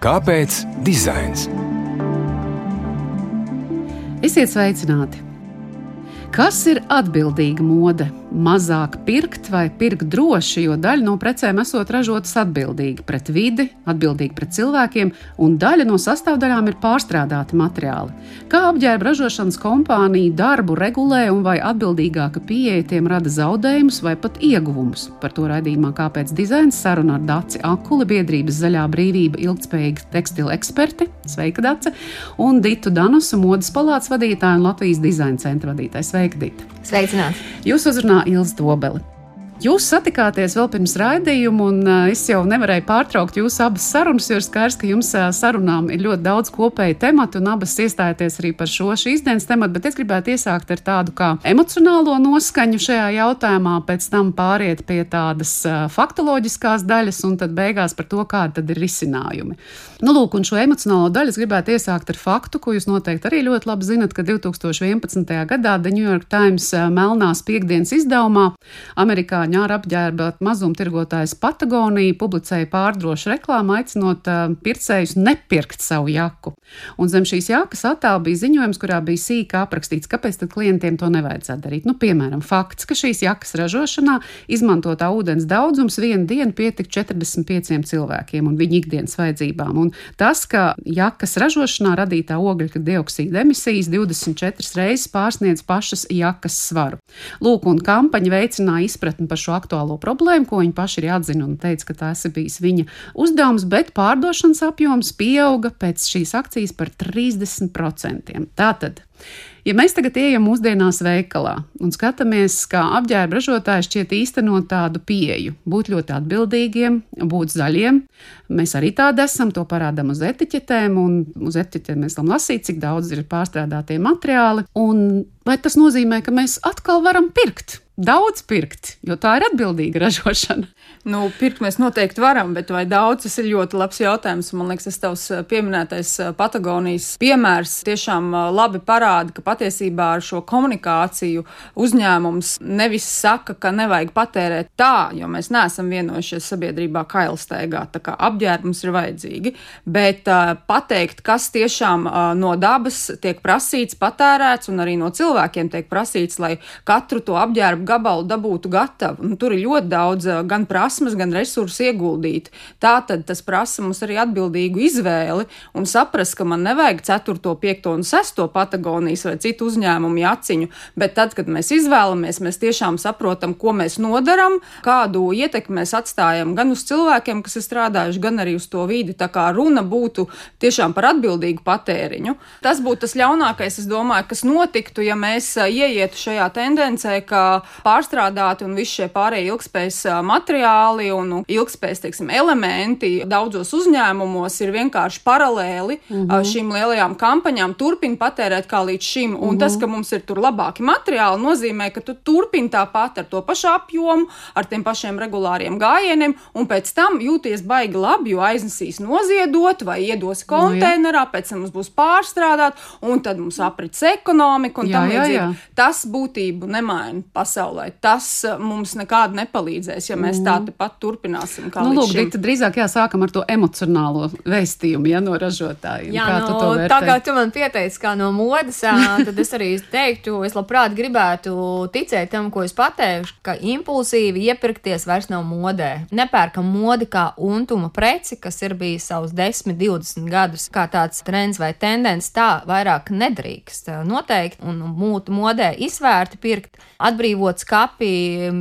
Kāpēc dizains? Esiet sveicināti! Kas ir atbildīga mode? Mazāk pirkt vai pirkt droši, jo daļa no precēm esot ražotas atbildīgi pret vidi, atbildīgi pret cilvēkiem, un daļa no sastāvdaļām ir pārstrādāti materiāli. Kā apģērba ražošanas kompānija darbu regulē un vai atbildīgāka pieeja tiem rada zaudējumus vai pat ieguvumus? Par to raidījumā Kāpēc dizains saruna ar Daci Akuli, biedrības Zaļā brīvība ilgspējīga tekstila eksperti, Sveika Dace, un Ditu Danusu, modes palātas vadītāju un Latvijas dizaina centra vadītāju. Sveika, Dita! Sveicināti! Jūs uzrunājat Ilza Dobeli. Jūs satikāties vēl pirms raidījuma, un es jau nevarēju pārtraukt jūsu abas sarunas, jo ir skaidrs, ka jums sarunām ir ļoti daudz kopēju tematu, un abas iestājaties arī par šo šīs dienas tematu. Bet es gribētu iesākt ar tādu kā emocionālo noskaņu šajā jautājumā, pēc tam pāriet pie tādas faktoloģiskās daļas, un tad beigās par to, kādi tad ir risinājumi. Nu, lūk, un šo emocionālo daļu es gribētu iesākt ar faktu, ko jūs noteikti arī ļoti labi zinat, ka 2011. gadā The New York Times melnās piekdienas izdevumā amerikāņu amerikāņu ārā apģērba mazumtirgotājs Patagonija publicēja pārdrošu reklāmu, aicinot pircējus nepirkt savu jaku. Un zem šīs jakas attēla bija ziņojums, kurā bija sīkā aprakstīts, kāpēc tad klientiem to nevajadzētu darīt. Nu, piemēram, fakts, ka šīs jakas ražošanā izmantotā ūdens daudzums vienu dienu pietika 45 cilvēkiem un viņu ikdienas vajadzībām. Un tas, ka jakas ražošanā radītā ogļu dioksīda emisijas 24 reizes pārsniedz pašas jakas svaru. Lūk, un kampaņa veicināja izpratni par šo aktuālo problēmu, ko viņi paši ir atzina un teica, ka tas ir bijis viņa uzdevums, bet pārdošanas apjoms pieauga pēc šīs akcijas par 30%. Tātad Ja mēs tagad ejam mūsdienās veikalā un skatāmies, kā apģērba ražotāji šķiet īstenot tādu pieeju, būt ļoti atbildīgiem, būt zaļiem, mēs arī tādi esam, to parādām uz etiķetēm, un uz etiķetēm mēs varam lasīt, cik daudz ir pārstrādātie materiāli. Un vai tas nozīmē, ka mēs atkal varam pirkt? Daudz pirkt, jo tā ir atbildīga ražošana. Nu, pirkt mēs noteikti varam, bet vai daudz tas ir ļoti labs jautājums. Man liekas, tas tavs eh, pieminētais eh, Patagonijas piemērs tiešām eh, labi parāda, ka patiesībā ar šo komunikāciju uzņēmums nevis saka, ka nevajag patērēt tā, jo mēs neesam vienojušies sabiedrībā kailsteigā, tā kā apģērbums ir vajadzīgi, bet uh, pateikt, kas tiešām uh, no dabas tiek prasīts, patērēts un arī no cilvēkiem tiek prasīts, lai katru to apģērbu gabalu dabūtu gatavu. Un tur ir ļoti daudz uh, gan prasību, prasmes, gan resursi ieguldīt. Tā tad tas prasa mums arī atbildīgu izvēli un saprast, ka man nevajag 4, 5 un 6 Patagonijas vai citu uzņēmumu jāciņu, bet tad, kad mēs izvēlamies, mēs tiešām saprotam, ko mēs nodaram, kādu ietekmi mēs atstājam gan uz cilvēkiem, kas ir strādājuši, gan arī uz to vidi. Tā kā runa būtu tiešām par atbildīgu patēriņu. Tas būtu tas ļaunākais, es domāju, kas notiktu, ja mēs ieietu šajā tendencē, ka pārstrādāti un visi šie pārējie ilgspējas materiāli materiāli un nu, ilgspējas teiksim, elementi daudzos uzņēmumos ir vienkārši paralēli mm -hmm. šīm lielajām kampaņām, turpina patērēt kā līdz šim. Un mm -hmm. tas, ka mums ir tur labāki materiāli, nozīmē, ka tu turpini tāpat ar to pašu apjomu, ar tiem pašiem regulāriem gājieniem, un pēc tam jūties baigi labi, jo aiznesīs noziedot vai iedos konteinerā, no, pēc tam mums būs pārstrādāt, un tad mums aprits ekonomika un jā, tam līdzīgi. Tas būtību nemaina pasaulē. Tas mums nekādi nepalīdzēs, ja mēs tā pat turpināsim. Nu, lūk, Dita, drīzāk jāsākam ar to emocionālo vēstījumu ja, no ražotājiem. Jā, kā no, tā kā tu man pieteici, kā no modes, tad es arī teiktu, es labprāt gribētu ticēt tam, ko es pateikšu, ka impulsīvi iepirkties vairs nav modē. Nepērkam modi kā untuma preci, kas ir bijis savus 10, 20 gadus, kā tāds trends vai tendence, tā vairāk nedrīkst. Noteikti un mūtu modē izvērti pirkt, atbrīvot skapi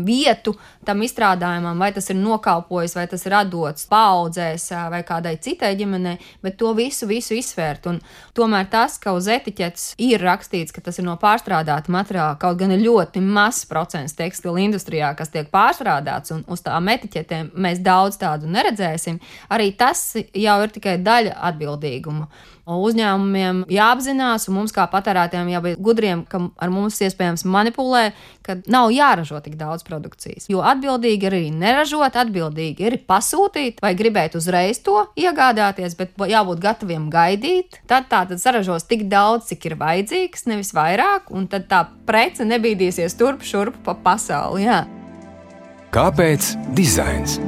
vietu tam izstrādājumam, vai tas ir nokalpojis, vai tas ir dots paudzēs vai kādai citai ģimenei, bet to visu, visu izsvērt. Un tomēr tas, ka uz etiķetes ir rakstīts, ka tas ir no pārstrādāta materiāla, kaut gan ir ļoti mazs procents tekstilu industrijā, kas tiek pārstrādāts, un uz tām etiķetēm mēs daudz tādu neredzēsim, arī tas jau ir tikai daļa atbildīguma. Uzņēmumiem jāapzinās, un mums kā patērētājiem jābūt gudriem, ka ar mums iespējams manipulē, ka nav jāražo tik daudz produkcijas. Jo atbildīgi arī neražot, atbildīgi ir pasūtīt vai gribēt uzreiz to iegādāties, bet jābūt gataviem gaidīt. Tad tā tad saražos tik daudz, cik ir vajadzīgs, nevis vairāk, un tad tā prece nebīdīsies turp šurp pa pasauli. Jā. Kāpēc dizains?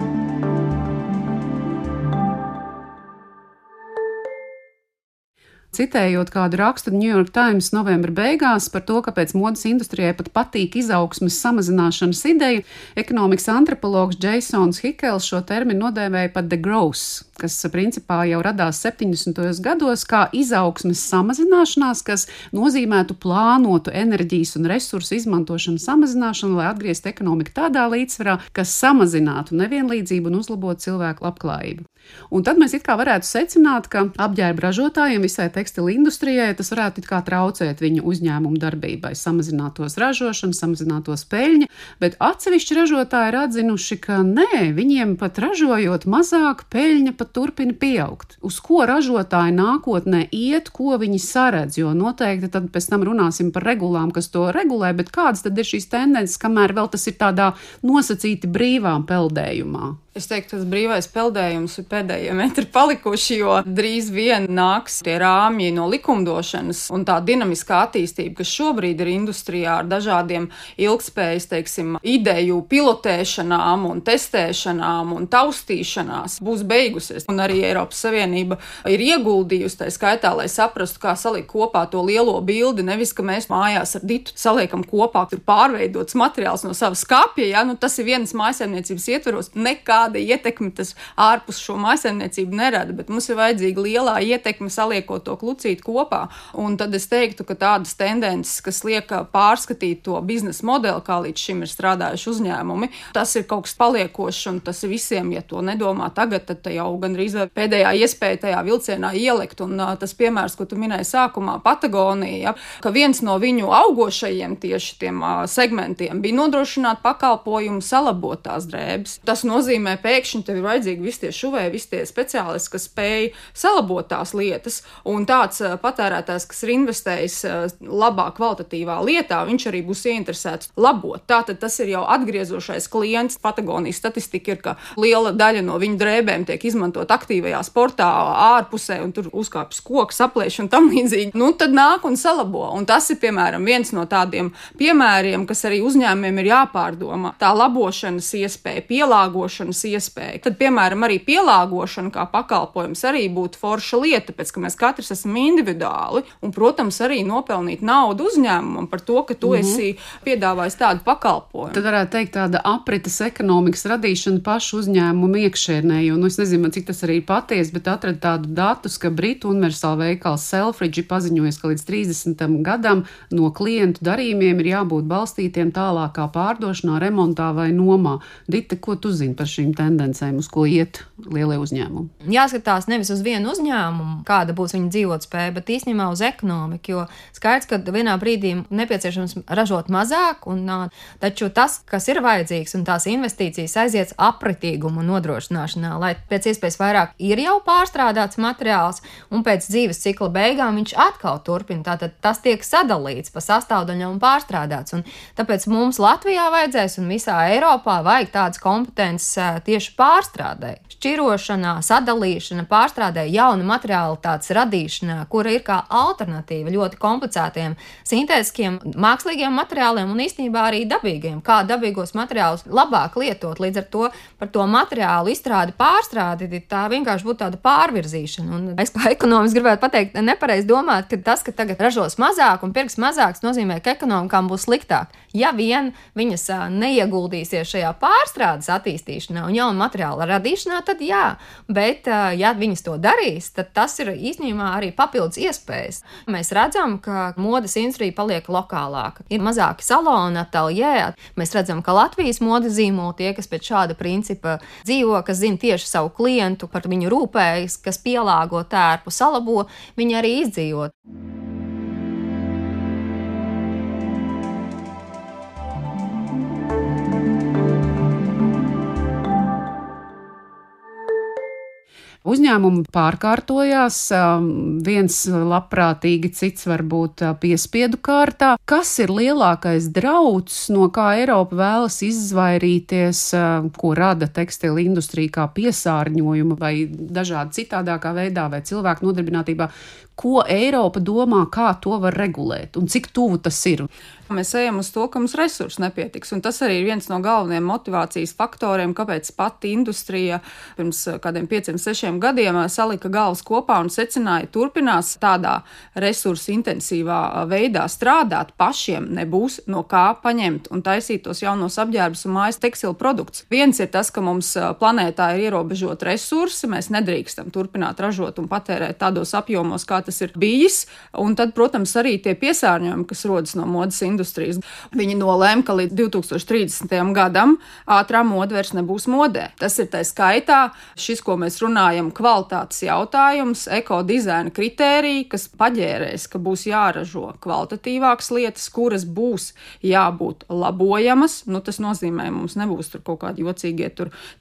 Citējot kādu rakstu New York Times novembra beigās par to, kāpēc modes industrijai pat patīk izaugsmes samazināšanas ideja, ekonomikas antropologs Jasons Hikels šo terminu nodēvēja par the growth, kas principā jau radās 70. gados kā izaugsmes samazināšanās, kas nozīmētu plānotu enerģijas un resursu izmantošanu samazināšanu, lai atgrieztu ekonomiku tādā līdzsvarā, kas samazinātu nevienlīdzību un uzlabotu cilvēku labklājību. Un tad mēs varētu secināt, ka apģērba ražotājiem, visai tekstilu industrijai, tas varētu traucēt viņu uzņēmumu darbībai, samazinātos ražošanu, samazinātos peļņu, bet atsevišķi ražotāji ir atzinuši, ka nē, viņiem pat ražojot mazāk, peļņa pat turpina pieaugt. Uz ko ražotāji nākotnē iet, ko viņi saredz, jo noteikti tad pēc tam runāsim par regulām, kas to regulē, bet kādas tad ir šīs tendences, kamēr vēl tas ir tādā nosacīti brīvām peldējumā? Es teiktu, tas brīvais peldējums ir pēdējie metri palikuši, jo drīz vien nāks tie rāmji no likumdošanas un tā dinamiskā attīstība, kas šobrīd ir industrijā ar dažādiem ilgspējas, teiksim, ideju pilotēšanām un testēšanām un taustīšanās būs beigusies. Un arī Eiropas Savienība ir ieguldījusi tā skaitā, lai saprastu, kā salikt kopā to lielo bildi. Nevis, ka mēs mājās ar ditu saliekam kopā, tur pārveidots materiāls no savas skapja, ja nu, tas ir vienas mājasēmniecības ietveros. Nekā nekāda ietekme tas ārpus šo maisaimniecību nerada, bet mums ir vajadzīga lielā ietekme saliekot to klucīt kopā. Un tad es teiktu, ka tādas tendences, kas liek pārskatīt to biznesa modeli, kā līdz šim ir strādājuši uzņēmumi, tas ir kaut kas paliekošs un tas visiem, ja to nedomā tagad, tad jau gandrīz pēdējā iespēja tajā vilcienā ielikt. Un tas piemērs, ko tu minēji sākumā, Patagonija, ka viens no viņu augošajiem tieši tiem segmentiem bija nodrošināt pakalpojumu salabotās drēbes. Tas nozīmē, nozīmē, pēkšņi tev ir vajadzīgi visi tie šuvēji, visi tie speciālisti, kas spēj salabot tās lietas. Un tāds patērētājs, kas ir investējis labā, kvalitatīvā lietā, viņš arī būs ieinteresēts labot. Tātad tas ir jau atgriezošais klients. Patagonijas statistika ir, ka liela daļa no viņu drēbēm tiek izmantot aktīvajā sportā, ārpusē, un tur uzkāpjas koks, aplēš un tam līdzīgi. Nu, tad nāk un salabo. Un tas ir, piemēram, viens no tādiem piemēriem, kas arī uzņēmumiem ir jāpārdomā. Tā labošanas iespēja, pielāgošanas izmantošanas iespēja. Tad, piemēram, arī pielāgošana kā pakalpojums arī būtu forša lieta, pēc ka mēs katrs esam individuāli un, protams, arī nopelnīt naudu uzņēmumam par to, ka tu mm -hmm. esi piedāvājis tādu pakalpojumu. Tad varētu teikt tāda aprites ekonomikas radīšana pašu uzņēmumu iekšēnē, jo, nu, es nezinu, cik tas arī ir patiesi, bet atradu tādu datus, ka Britu universāla veikals Selfridge paziņojas, ka līdz 30. gadam no klientu darījumiem ir jābūt balstītiem tālākā pārdošanā, remontā vai nomā. Dita, ko tu zini par šīm tendencēm, uz ko iet lielie uzņēmumi? Jāskatās nevis uz vienu uzņēmumu, kāda būs viņa dzīvotspēja, bet īstenībā uz ekonomiku. Jo skaidrs, ka vienā brīdī nepieciešams ražot mazāk, un, taču tas, kas ir vajadzīgs, un tās investīcijas aiziet apritīgumu nodrošināšanā, lai pēc iespējas vairāk ir jau pārstrādāts materiāls, un pēc dzīves cikla beigām viņš atkal turpina. Tātad tas tiek sadalīts pa sastāvdaļām un pārstrādāts. Un tāpēc mums Latvijā vajadzēs un visā Eiropā vajag tādas kompetences tieši pārstrādē, šķirošanā, sadalīšanā, pārstrādē, jaunu materiālitātes radīšanā, kura ir kā alternatīva ļoti komplicētiem sintētiskiem, mākslīgiem materiāliem un īstenībā arī dabīgiem. Kā dabīgos materiālus labāk lietot, līdz ar to par to materiālu izstrādi, pārstrādi, tā vienkārši būtu tāda pārvirzīšana. Un es kā ekonomists gribētu pateikt, nepareizi domāt, ka tas, ka tagad ražos mazāk un pirks mazāks, nozīmē, ka ekonomikām būs sliktāk. Ja vien viņas neieguldīsies šajā pārstrādes attīstīšanā, un jaunu materiālu radīšanā, tad jā, bet ja viņas to darīs, tad tas ir īstenībā arī papildus iespējas. Mēs redzam, ka modes industrija paliek lokālāka. Ir mazāki saloni, ateljē. Mēs redzam, ka Latvijas modes zīmoli tie, kas pēc šāda principa dzīvo, kas zina tieši savu klientu, par viņu rūpējas, kas pielāgo tērpu, salabo, viņi arī izdzīvot. Uzņēmumi pārkārtojās, viens labprātīgi, cits varbūt piespiedu kārtā. Kas ir lielākais drauds, no kā Eiropa vēlas izvairīties, ko rada tekstila industrija kā piesārņojumu vai dažādi citādākā veidā vai cilvēku nodarbinātībā? Ko Eiropa domā, kā to var regulēt un cik tuvu tas ir. Mēs ejam uz to, ka mums resursu nepietiks. Un tas arī ir viens no galvenajiem motivācijas faktoriem, kāpēc pati industrija pirms kādiem pieciem, sešiem gadiem salika galvas kopā un secināja, turpinās tādā resursu intensīvā veidā strādāt. Pašiem nebūs no kā paņemt un taisīt tos jaunos apģērbus un mājas tekstilu produktus. Viens ir tas, ka mums planētā ir ierobežot resursi, mēs nedrīkstam turpināt ražot un patērēt tādos apjomos, kā tas ir bijis. Un tad, protams, arī tie piesārņojumi, kas rodas no modes industrijas. Viņi nolēma, ka līdz 2030. gadam ātrā mode vairs nebūs modē. Tas ir tā skaitā šis, ko mēs runājam, kvalitātes jautājums, ekodizaina kritērija, kas paģērēs, ka būs jāražo kvalitatīvākas lietas, kuras būs jābūt labojamas. Nu, tas nozīmē, mums nebūs tur kaut kādi jocīgie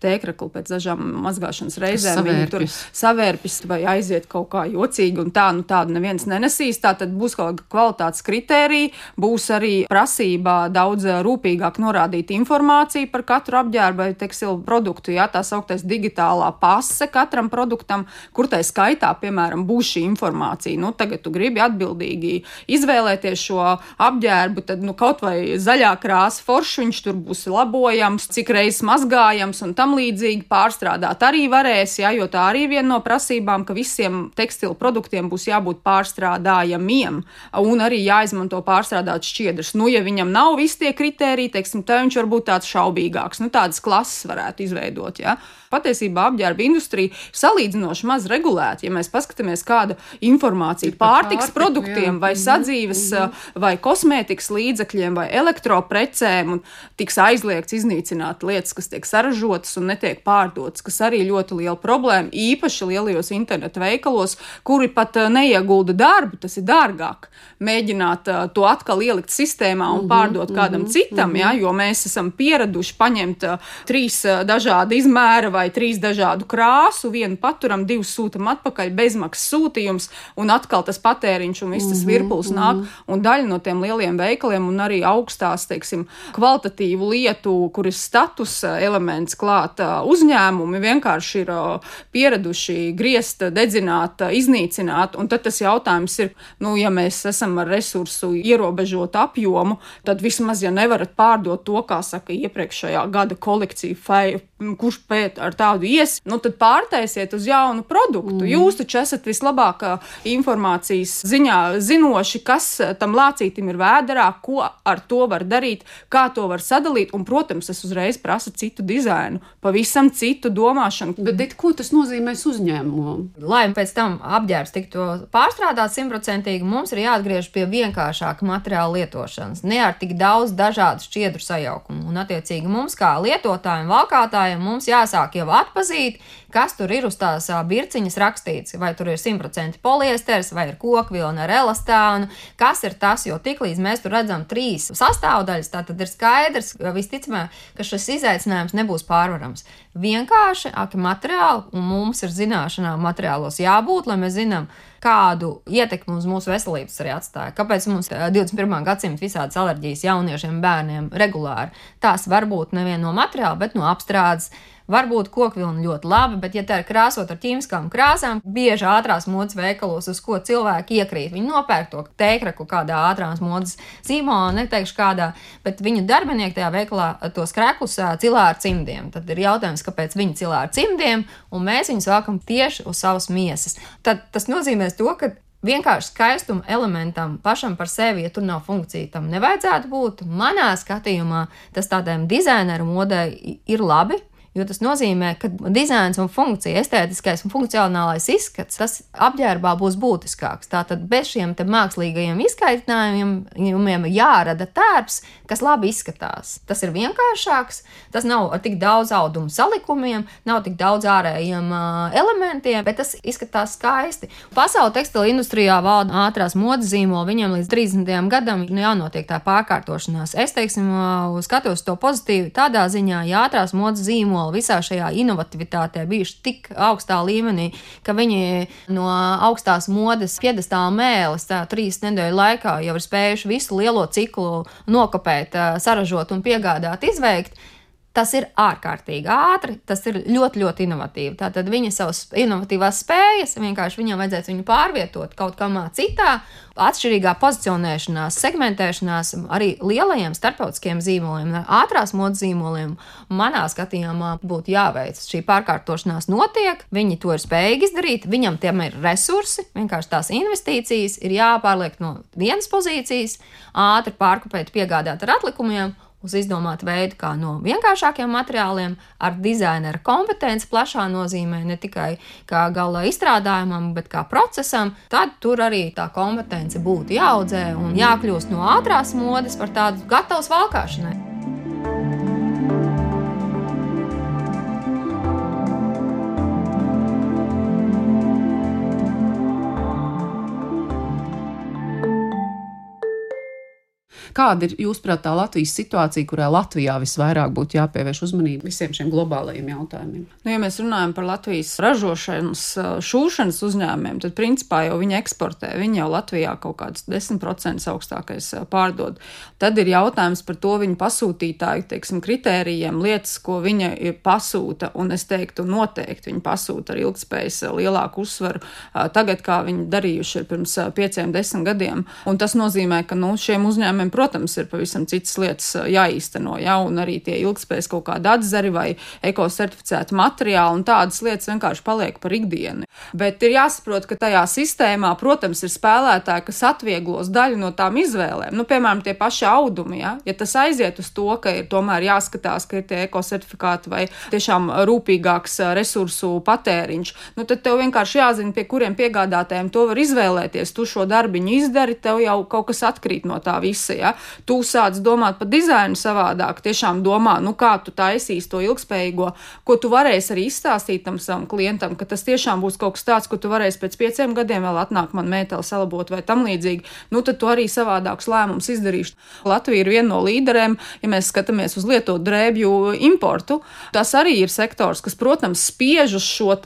tēkrakli pēc dažām mazgāšanas reizēm. Viņi tur savērpjas vai aiziet kaut kā jocīgi, un tā, nu tādu neviens nenesīs. Tā tad būs kaut kāda kvalitātes kritērija, būs arī prasība daudz eh, rūpīgāk norādīt informāciju par katru apģērbu vai tekstilu produktu. Jā, tā sauktais digitālā pase katram produktam, kur tai skaitā, piemēram, būs šī informācija. Nu, tagad tu gribi atbildīgi izvēlēties šo apģērbu, tad nu, kaut vai zaļā krāsa foršs viņš tur būs labojams, cik reizes mazgājams un tam līdzīgi pārstrādāt arī varēs, jā, jo tā arī viena no prasībām, ka visiem tekstilu produktiem būs jābūt pārstrādājamiem un arī jāizmanto pārstrādāt šķiedras skaidrs. Nu, ja viņam nav visi tie kriteriji, teiksim, tad viņš var būt tāds šaubīgāks. Nu, tādas klases varētu izveidot. Ja? Patiesībā apģērba industrija salīdzinoši maz regulēta. Ja mēs paskatāmies, kāda informācija pārtiks pārtiku, produktiem, jā. vai mhm, sadzīves, mm -hmm. vai kosmētikas līdzekļiem, vai elektroprecēm, un tiks aizliegts iznīcināt lietas, kas tiek saražotas un netiek pārdotas, kas arī ļoti liela problēma, īpaši lielajos internetu veikalos, kuri pat neiegulda darbu, tas ir dārgāk. Mēģināt to atkal ielikt sistēmā un mm -hmm, pārdot kādam mm -hmm, citam, mm -hmm. ja, jo mēs esam pieraduši paņemt trīs dažādu izmēru vai trīs dažādu krāsu, vienu paturam, divus sūtam atpakaļ, bezmaksas sūtījums, un atkal tas patēriņš un viss tas mhm, virpulis mm -hmm. nāk. Un daļa no tiem lieliem veikaliem un arī augstās, teiksim, kvalitatīvu lietu, kur ir status elements klāt uzņēmumi, vienkārši ir pieraduši griezt, dedzināt, iznīcināt. Un tad tas jautājums ir, nu, ja mēs esam ar resursu ierobežotu apjomu, tad vismaz, ja nevarat pārdot to, kā saka iepriekšējā gada kolekcija, fai, kurš pēc ar tādu ies, nu tad pārtaisiet uz jaunu produktu. Mm. Jūs taču esat vislabākā informācijas ziņā zinoši, kas tam lācītim ir vēderā, ko ar to var darīt, kā to var sadalīt, un, protams, es uzreiz prasu citu dizainu, pavisam citu domāšanu. Bet, bet ko tas nozīmēs uzņēmumam? Lai pēc tam apģērbs tiktu pārstrādāts simtprocentīgi, mums ir jāatgriež pie vienkāršāka materiāla lietošanas lietošanas, ne ar tik daudz dažādu šķiedru sajaukumu. Un, attiecīgi, mums kā lietotājiem, valkātājiem, mums jāsāk jau atpazīt, kas tur ir uz tās birciņas rakstīts. Vai tur ir 100% poliesters, vai ir kokvilna ar elastānu, kas ir tas, jo tiklīdz mēs tur redzam trīs sastāvdaļas, tad ir skaidrs, visticamāk, ka šis izaicinājums nebūs pārvarams. Vienkārši aki materiāli, un mums ir zināšanām materiālos jābūt, lai mēs zinām, kādu ietekmi uz mūsu veselības arī atstāja. Kāpēc mums 21. gadsimta visādas alerģijas jauniešiem, bērniem regulāri? Tās var būt nevien no materiāla, bet no apstrādes Varbūt kokvilna ļoti labi, bet, ja tā ir krāsot ar ķīmiskām krāsām, bieži ātrās modes veikalos, uz ko cilvēki iekrīt, viņi nopērk to teikraku kādā ātrās modes zīmolā, neteikšu kādā, bet viņu darbinieki tajā veikalā tos kreklus cilā ar cimdiem. Tad ir jautājums, kāpēc viņi cilā ar cimdiem, un mēs viņus vēlkam tieši uz savas miesas. Tad tas nozīmē to, ka vienkārši skaistuma elementam pašam par sevi, ja tur nav funkcija, tam nevajadzētu būt. Manā skatījumā tas tādiem dizaineru modei ir labi, Jo tas nozīmē, ka dizains un funkcija, estētiskais un funkcionālais izskats, tas apģērbā būs būtiskāks. Tātad bez šiem mākslīgajiem izkaitinājumiem jārada tērps, kas labi izskatās. Tas ir vienkāršāks, tas nav ar tik daudz audumu salikumiem, nav tik daudz ārējiem uh, elementiem, bet tas izskatās skaisti. Pasaules tekstila industrijā valda ātrās modes zīmola, viņiem līdz 30. gadam ir jānotiek tā pārkārtošanās. Es teiksim, uh, skatos to pozitīvi tādā ziņā, ja ātrās modes zīmola zīmoli visā šajā inovatīvitātē bijuši tik augstā līmenī, ka viņi no augstās modes piedestāla mēlis tā trīs nedēļu laikā jau ir spējuši visu lielo ciklu nokopēt, saražot un piegādāt, izveikt Tas ir ārkārtīgi ātri, tas ir ļoti, ļoti inovatīvi. Tātad viņa savas inovatīvās spējas vienkārši viņam vajadzēs viņu pārvietot kaut kādā citā, atšķirīgā pozicionēšanās, segmentēšanās, arī lielajiem starptautiskiem zīmoliem, ātrās modes zīmoliem. Manā skatījumā būtu jāveic šī pārkārtošanās notiek, viņi to ir spējīgi izdarīt, viņam tiem ir resursi, vienkārši tās investīcijas ir jāpārliek no vienas pozīcijas, ātri pārkopēt, piegādāt ar atlikumiem uz izdomātu veidu, kā no vienkāršākiem materiāliem, ar dizainera kompetenci plašā nozīmē, ne tikai kā gala izstrādājumam, bet kā procesam, tad tur arī tā kompetence būtu jāaudzē un jākļūst no ātrās modes par tādu gatavs valkāšanai. Kāda ir, jūsuprāt, tā Latvijas situācija, kurā Latvijā visvairāk būtu jāpievērš uzmanība visiem šiem globālajiem jautājumiem? Nu, ja mēs runājam par Latvijas ražošanas, šūšanas uzņēmumiem, tad principā jau viņi eksportē. Viņi jau Latvijā kaut kādus 10% augstākais pārdod. Tad ir jautājums par to viņu pasūtītāju teiksim, kritērijiem, lietas, ko viņa pasūta. Un es teiktu, noteikti viņi pasūta ar ilgspējas lielāku uzsvaru tagad, kā viņi darījuši pirms pieciem, desmit gadiem. Un tas nozīmē, ka nu, šiem uzņēmumiem, protams, ir pavisam citas lietas jāīsteno, ja, un arī tie ilgspējas kaut kāda atzari vai ekocertificēta materiāli, un tādas lietas vienkārši paliek par ikdienu. Bet ir jāsaprot, ka tajā sistēmā, protams, ir spēlētāji, kas atvieglos daļu no tām izvēlēm. Nu, piemēram, tie paši audumi, ja, ja tas aiziet uz to, ka ir tomēr jāskatās, ka ir tie ekocertifikāti vai tiešām rūpīgāks resursu patēriņš, nu, tad tev vienkārši jāzina, pie kuriem piegādātājiem to var izvēlēties. Tu šo darbiņu izdari, tev jau kaut kas atkrīt no tā visa. Ja? Tu sāc domāt par dizainu savādāk, tiešām domā, nu kā tu taisīsi to ilgspējīgo, ko tu varēsi arī izstāstīt tam savam klientam, ka tas tiešām būs kaut kas tāds, ko tu varēsi pēc pieciem gadiem vēl atnākt man mēteli salabot vai tam līdzīgi. Nu tad tu arī savādākus lēmumus izdarīšu. Latvija ir viena no līderēm, ja mēs skatāmies uz lietotu drēbju importu. Tas arī ir sektors, kas, protams, spiež uz šo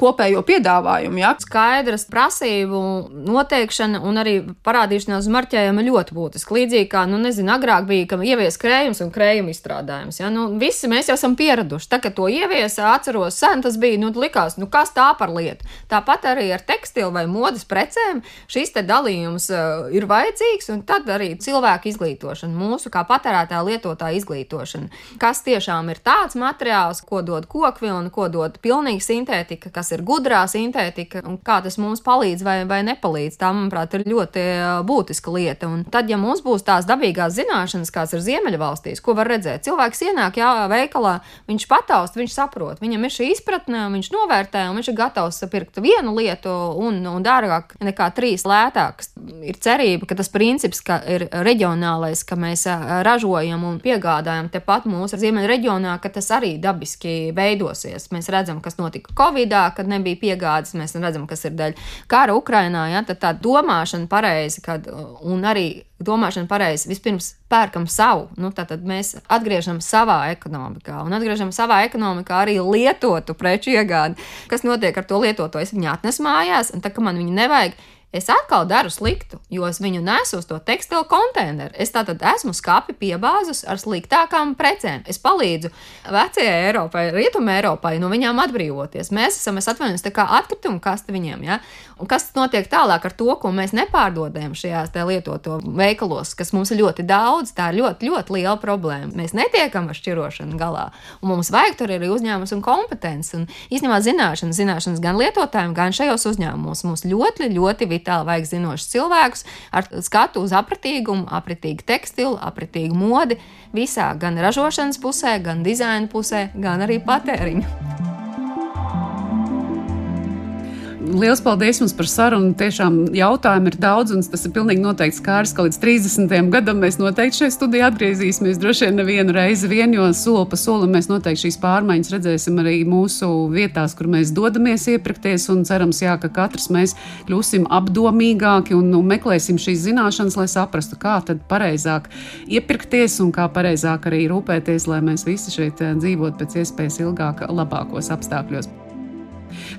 kopējo piedāvājumu. Ja? Skaidras prasību noteikšana un arī parādīšanās marķējuma ļoti būtiski līdzīgi kā, nu, nezinu, agrāk bija, ka ievies krējums un krējuma izstrādājums. Ja? Nu, visi mēs jau esam pieraduši. Tā, kad to ieviesa, atceros, sen tas bija, nu, likās, nu, kas tā par lietu. Tāpat arī ar tekstilu vai modes precēm šis te dalījums uh, ir vajadzīgs, un tad arī cilvēku izglītošana, mūsu kā patērētāja lietotāja izglītošana. Kas tiešām ir tāds materiāls, ko dod kokvilna, ko dod pilnīgi sintētika, kas ir gudrā sintētika, un kā tas mums palīdz vai, vai nepalīdz. Tā, manuprāt, ir ļoti būtiska lieta. Un tad, ja mums būs tās dabīgās zināšanas, kāds ir Ziemeļvalstīs, ko var redzēt. Cilvēks ienāk, jā, veikalā, viņš pataust, viņš saprot, viņam ir šī izpratne, viņš novērtē, un viņš ir gatavs pirkt vienu lietu un, un dārgāk nekā trīs lētākas. Ir cerība, ka tas princips, ka ir reģionālais, ka mēs ražojam un piegādājam tepat mūsu ziemeļu reģionā, ka tas arī dabiski veidosies. Mēs redzam, kas notika Covidā, kad nebija piegādes, mēs redzam, kas ir dēļ kara Ukrainā, ja, tad tā domāšana pareizi, kad, un arī domāšana pareizi. Vispirms pērkam savu, nu, tad mēs atgriežam savā ekonomikā un atgriežam savā ekonomikā arī lietotu preču iegādi. Kas notiek ar to lietoto? Es viņu atnesu mājās, un tā kā man viņu nevajag, es atkal daru sliktu, jo es viņu nesu uz to tekstilu konteineru. Es tātad esmu skāpi piebāzus ar sliktākām precēm. Es palīdzu vecajai Eiropai, rietumē Eiropai no viņām atbrīvoties. Mēs esam, es atvainojos, tā kā atkrituma kaste viņiem, ja? Un kas notiek tālāk ar to, ko mēs nepārdodam šajās lietoto veikalos, kas mums ir ļoti daudz, tā ir ļoti, ļoti liela problēma. Mēs netiekam ar šķirošanu galā, un mums vajag tur arī uzņēmums un kompetences. Un īstenībā zināšanas, zināšanas gan lietotājiem, gan šajos uzņēmumos mums ļoti, ļoti vitāli vajag zinošus cilvēkus ar skatu uz apratīgumu, apratīgu tekstilu, apratīgu modi visā, gan ražošanas pusē, gan dizaina pusē, gan arī patēriņu. Liels paldies jums par sarunu. Tiešām jautājumu ir daudz, un tas ir pilnīgi noteikti skārs, ka līdz 30. gadam mēs noteikti šeit studijā atgriezīsimies. Droši vien nevienu reizi vien, jo soli pa solim mēs noteikti šīs pārmaiņas redzēsim arī mūsu vietās, kur mēs dodamies iepirkties. Un cerams, jā, ka katrs mēs kļūsim apdomīgāki un nu, meklēsim šīs zināšanas, lai saprastu, kā tad pareizāk iepirkties un kā pareizāk arī rūpēties, lai mēs visi šeit eh, dzīvotu pēc iespējas ilgāk, labākos apstākļos.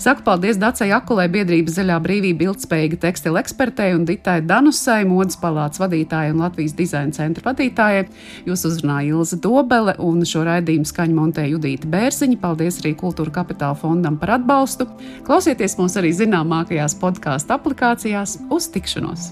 Saku paldies Dacei Akulē, biedrības zaļā brīvība ilgspējīga tekstila ekspertei un Ditai Danusai, modes palātas vadītājai un Latvijas dizaina centra vadītājai. Jūs uzrunāja Ilza Dobele un šo raidījumu skaņu montē Judīta Bērziņa. Paldies arī Kultūra Kapitāla fondam par atbalstu. Klausieties mūs arī zināmākajās podkāstu aplikācijās. Uz tikšanos!